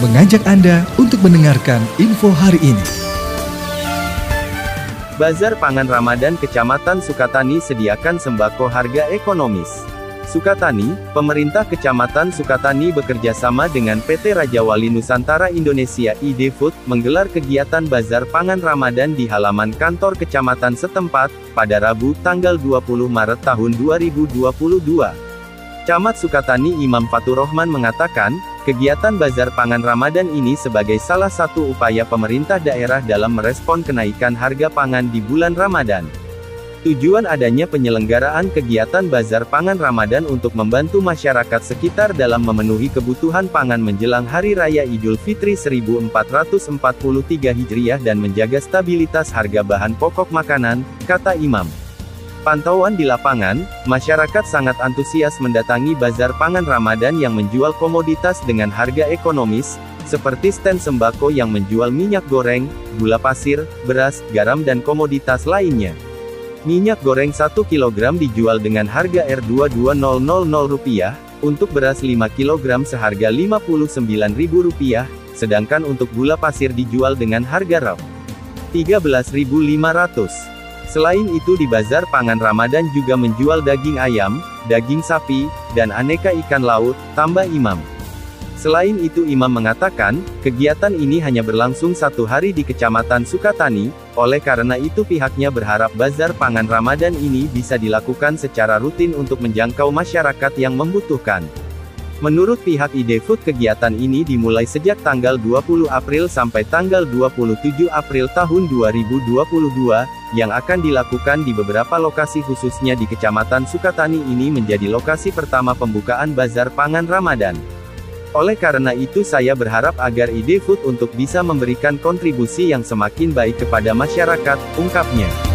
mengajak Anda untuk mendengarkan info hari ini. Bazar Pangan Ramadan Kecamatan Sukatani sediakan sembako harga ekonomis. Sukatani, pemerintah Kecamatan Sukatani bekerja sama dengan PT Raja Wali Nusantara Indonesia ID Food, menggelar kegiatan Bazar Pangan Ramadan di halaman kantor kecamatan setempat, pada Rabu, tanggal 20 Maret tahun 2022. Camat Sukatani Imam Fatur Rohman mengatakan, Kegiatan Bazar Pangan Ramadan ini sebagai salah satu upaya pemerintah daerah dalam merespon kenaikan harga pangan di bulan Ramadan. Tujuan adanya penyelenggaraan kegiatan Bazar Pangan Ramadan untuk membantu masyarakat sekitar dalam memenuhi kebutuhan pangan menjelang Hari Raya Idul Fitri 1443 Hijriah dan menjaga stabilitas harga bahan pokok makanan, kata Imam. Pantauan di lapangan, masyarakat sangat antusias mendatangi bazar pangan Ramadan yang menjual komoditas dengan harga ekonomis, seperti stand sembako yang menjual minyak goreng, gula pasir, beras, garam dan komoditas lainnya. Minyak goreng 1 kg dijual dengan harga R22000 untuk beras 5 kg seharga Rp59.000, sedangkan untuk gula pasir dijual dengan harga RAW Rp13.500. Selain itu di Bazar Pangan Ramadan juga menjual daging ayam, daging sapi, dan aneka ikan laut, tambah Imam. Selain itu Imam mengatakan, kegiatan ini hanya berlangsung satu hari di Kecamatan Sukatani, oleh karena itu pihaknya berharap Bazar Pangan Ramadan ini bisa dilakukan secara rutin untuk menjangkau masyarakat yang membutuhkan. Menurut pihak ID Food kegiatan ini dimulai sejak tanggal 20 April sampai tanggal 27 April tahun 2022, yang akan dilakukan di beberapa lokasi khususnya di Kecamatan Sukatani ini menjadi lokasi pertama pembukaan Bazar Pangan Ramadan. Oleh karena itu saya berharap agar ID Food untuk bisa memberikan kontribusi yang semakin baik kepada masyarakat, ungkapnya.